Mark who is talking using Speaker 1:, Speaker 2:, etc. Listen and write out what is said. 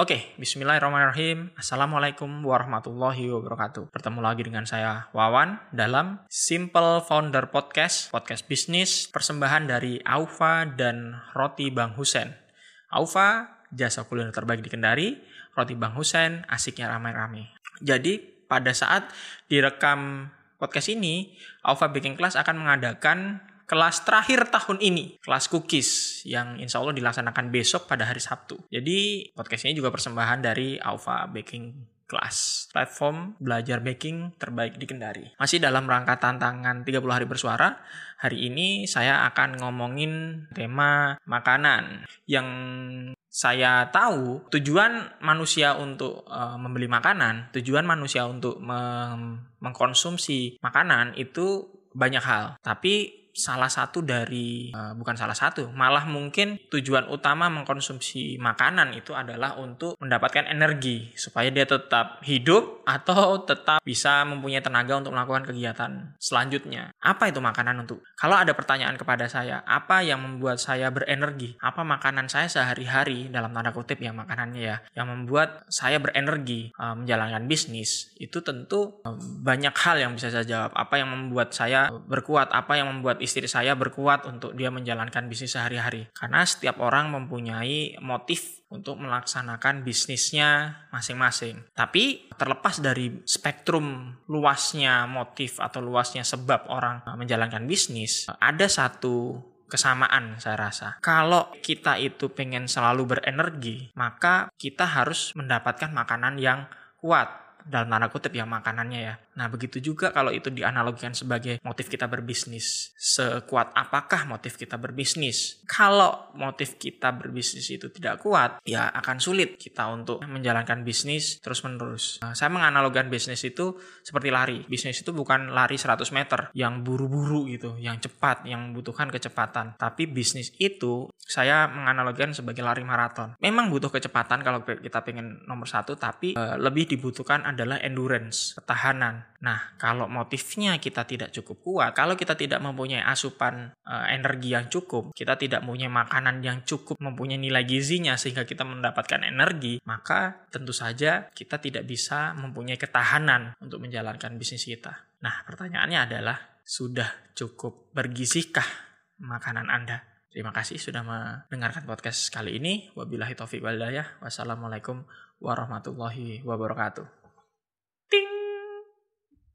Speaker 1: Oke, bismillahirrahmanirrahim. Assalamualaikum warahmatullahi wabarakatuh. Bertemu lagi dengan saya Wawan dalam Simple Founder Podcast, podcast bisnis persembahan dari Aufa dan Roti Bang Husen. Aufa, jasa kuliner terbaik di Kendari, Roti Bang Husen, asiknya ramai-ramai. Jadi, pada saat direkam podcast ini, Aufa Baking Class akan mengadakan kelas terakhir tahun ini, kelas cookies yang insya Allah dilaksanakan besok pada hari Sabtu. Jadi podcast ini juga persembahan dari Alpha Baking Class, platform belajar baking terbaik di Kendari. Masih dalam rangka tantangan 30 hari bersuara, hari ini saya akan ngomongin tema makanan yang saya tahu tujuan manusia untuk uh, membeli makanan, tujuan manusia untuk mengkonsumsi makanan itu banyak hal. Tapi salah satu dari uh, bukan salah satu, malah mungkin tujuan utama mengkonsumsi makanan itu adalah untuk mendapatkan energi supaya dia tetap hidup atau tetap bisa mempunyai tenaga untuk melakukan kegiatan selanjutnya. Apa itu makanan untuk? Kalau ada pertanyaan kepada saya, apa yang membuat saya berenergi? Apa makanan saya sehari-hari dalam tanda kutip ya makanannya ya, yang membuat saya berenergi uh, menjalankan bisnis? Itu tentu uh, banyak hal yang bisa saya jawab. Apa yang membuat saya berkuat? Apa yang membuat istri saya berkuat untuk dia menjalankan bisnis sehari-hari. Karena setiap orang mempunyai motif untuk melaksanakan bisnisnya masing-masing. Tapi terlepas dari spektrum luasnya motif atau luasnya sebab orang menjalankan bisnis, ada satu kesamaan saya rasa. Kalau kita itu pengen selalu berenergi, maka kita harus mendapatkan makanan yang kuat dalam tanda kutip ya makanannya ya. Nah begitu juga kalau itu dianalogikan sebagai motif kita berbisnis. Sekuat apakah motif kita berbisnis? Kalau motif kita berbisnis itu tidak kuat, ya akan sulit kita untuk menjalankan bisnis terus menerus. Nah, saya menganalogikan bisnis itu seperti lari. Bisnis itu bukan lari 100 meter yang buru-buru gitu, yang cepat, yang membutuhkan kecepatan. Tapi bisnis itu saya menganalogikan sebagai lari maraton. Memang butuh kecepatan kalau kita pengen nomor satu, tapi e, lebih dibutuhkan adalah endurance, ketahanan. Nah, kalau motifnya kita tidak cukup kuat, kalau kita tidak mempunyai asupan e, energi yang cukup, kita tidak mempunyai makanan yang cukup mempunyai nilai gizinya sehingga kita mendapatkan energi, maka tentu saja kita tidak bisa mempunyai ketahanan untuk menjalankan bisnis kita. Nah, pertanyaannya adalah sudah cukup bergizikah makanan Anda? Terima kasih sudah mendengarkan podcast kali ini. Wabillahi taufiq walhidayah. Wassalamualaikum warahmatullahi wabarakatuh.